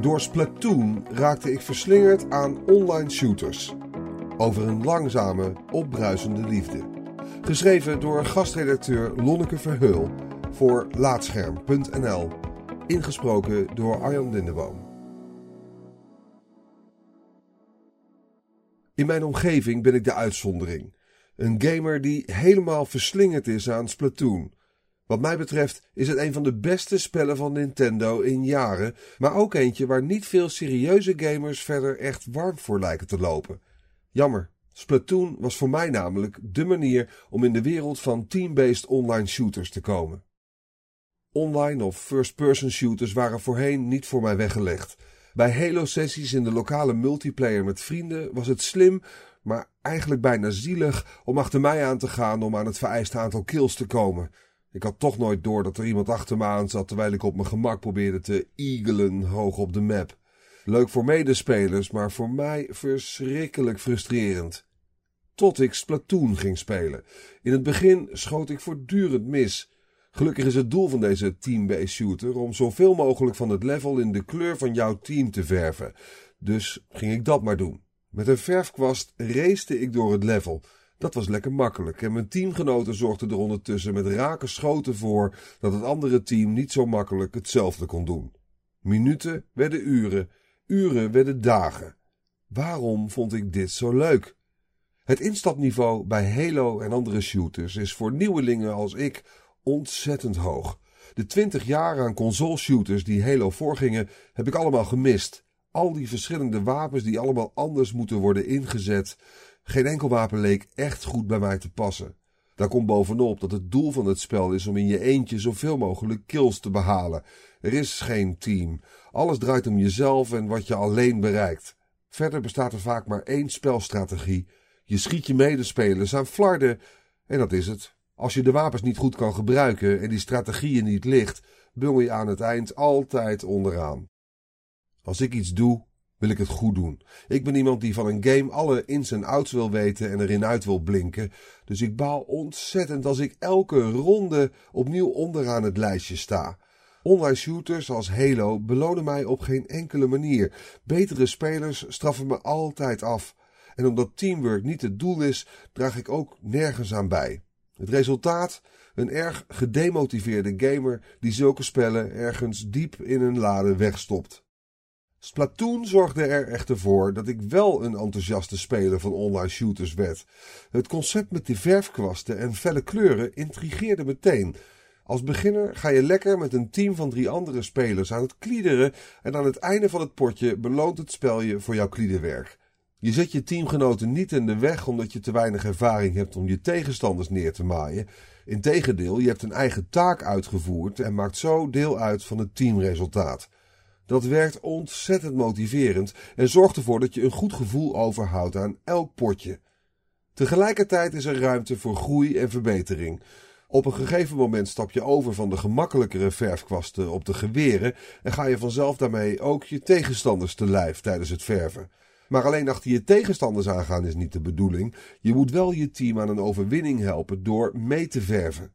Door Splatoon raakte ik verslingerd aan online shooters. Over een langzame, opbruisende liefde. Geschreven door gastredacteur Lonneke Verheul voor Laatscherm.nl. Ingesproken door Arjan Lindeboom. In mijn omgeving ben ik de uitzondering. Een gamer die helemaal verslingerd is aan Splatoon. Wat mij betreft is het een van de beste spellen van Nintendo in jaren, maar ook eentje waar niet veel serieuze gamers verder echt warm voor lijken te lopen. Jammer. Splatoon was voor mij namelijk de manier om in de wereld van team-based online shooters te komen. Online of first-person shooters waren voorheen niet voor mij weggelegd. Bij Halo-sessies in de lokale multiplayer met vrienden was het slim, maar eigenlijk bijna zielig om achter mij aan te gaan om aan het vereiste aantal kills te komen. Ik had toch nooit door dat er iemand achter me aan zat terwijl ik op mijn gemak probeerde te eagelen hoog op de map. Leuk voor medespelers, maar voor mij verschrikkelijk frustrerend. Tot ik Splatoon ging spelen. In het begin schoot ik voortdurend mis. Gelukkig is het doel van deze team-based shooter om zoveel mogelijk van het level in de kleur van jouw team te verven. Dus ging ik dat maar doen. Met een verfkwast race ik door het level. Dat was lekker makkelijk en mijn teamgenoten zorgden er ondertussen met rake schoten voor dat het andere team niet zo makkelijk hetzelfde kon doen. Minuten werden uren, uren werden dagen. Waarom vond ik dit zo leuk? Het instapniveau bij Halo en andere shooters is voor nieuwelingen als ik ontzettend hoog. De twintig jaar aan console shooters die Halo voorgingen heb ik allemaal gemist. Al die verschillende wapens die allemaal anders moeten worden ingezet. Geen enkel wapen leek echt goed bij mij te passen. Daar komt bovenop dat het doel van het spel is om in je eentje zoveel mogelijk kills te behalen. Er is geen team. Alles draait om jezelf en wat je alleen bereikt. Verder bestaat er vaak maar één spelstrategie. Je schiet je medespelers aan flarden en dat is het. Als je de wapens niet goed kan gebruiken en die strategieën niet ligt, bungel je aan het eind altijd onderaan. Als ik iets doe, wil ik het goed doen. Ik ben iemand die van een game alle ins en outs wil weten en erin uit wil blinken. Dus ik baal ontzettend als ik elke ronde opnieuw onderaan het lijstje sta. Online shooters als Halo belonen mij op geen enkele manier. Betere spelers straffen me altijd af. En omdat teamwork niet het doel is, draag ik ook nergens aan bij. Het resultaat? Een erg gedemotiveerde gamer die zulke spellen ergens diep in een lade wegstopt. Splatoon zorgde er echter voor dat ik wel een enthousiaste speler van online shooters werd. Het concept met die verfkwasten en felle kleuren intrigeerde meteen. Als beginner ga je lekker met een team van drie andere spelers aan het kliederen en aan het einde van het potje beloont het spel je voor jouw kliederwerk. Je zet je teamgenoten niet in de weg omdat je te weinig ervaring hebt om je tegenstanders neer te maaien. Integendeel, je hebt een eigen taak uitgevoerd en maakt zo deel uit van het teamresultaat. Dat werkt ontzettend motiverend en zorgt ervoor dat je een goed gevoel overhoudt aan elk potje. Tegelijkertijd is er ruimte voor groei en verbetering. Op een gegeven moment stap je over van de gemakkelijkere verfkwasten op de geweren en ga je vanzelf daarmee ook je tegenstanders te lijf tijdens het verven. Maar alleen achter je tegenstanders aangaan is niet de bedoeling. Je moet wel je team aan een overwinning helpen door mee te verven.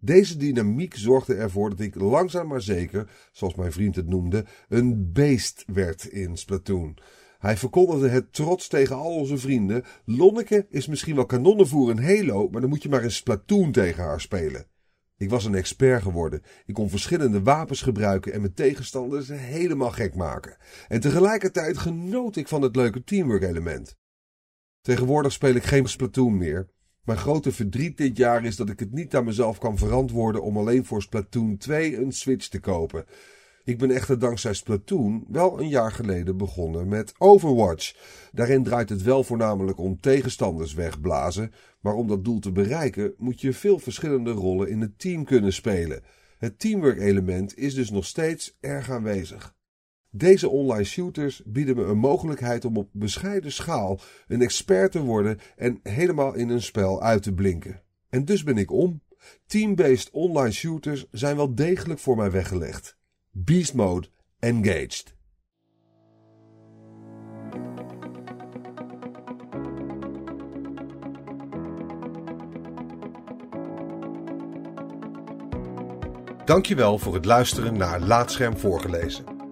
Deze dynamiek zorgde ervoor dat ik langzaam maar zeker, zoals mijn vriend het noemde, een beest werd in Splatoon. Hij verkondigde het trots tegen al onze vrienden. Lonneke is misschien wel kanonnenvoer in Halo, maar dan moet je maar in Splatoon tegen haar spelen. Ik was een expert geworden. Ik kon verschillende wapens gebruiken en mijn tegenstanders helemaal gek maken. En tegelijkertijd genoot ik van het leuke teamwork element. Tegenwoordig speel ik geen Splatoon meer. Mijn grote verdriet dit jaar is dat ik het niet aan mezelf kan verantwoorden om alleen voor Splatoon 2 een Switch te kopen. Ik ben echter dankzij Splatoon wel een jaar geleden begonnen met Overwatch. Daarin draait het wel voornamelijk om tegenstanders wegblazen, maar om dat doel te bereiken moet je veel verschillende rollen in het team kunnen spelen. Het teamwork element is dus nog steeds erg aanwezig. Deze online shooters bieden me een mogelijkheid om op bescheiden schaal een expert te worden en helemaal in een spel uit te blinken. En dus ben ik om. Team-based online shooters zijn wel degelijk voor mij weggelegd. Beast Mode engaged. Dankjewel voor het luisteren naar Laatscherm voorgelezen.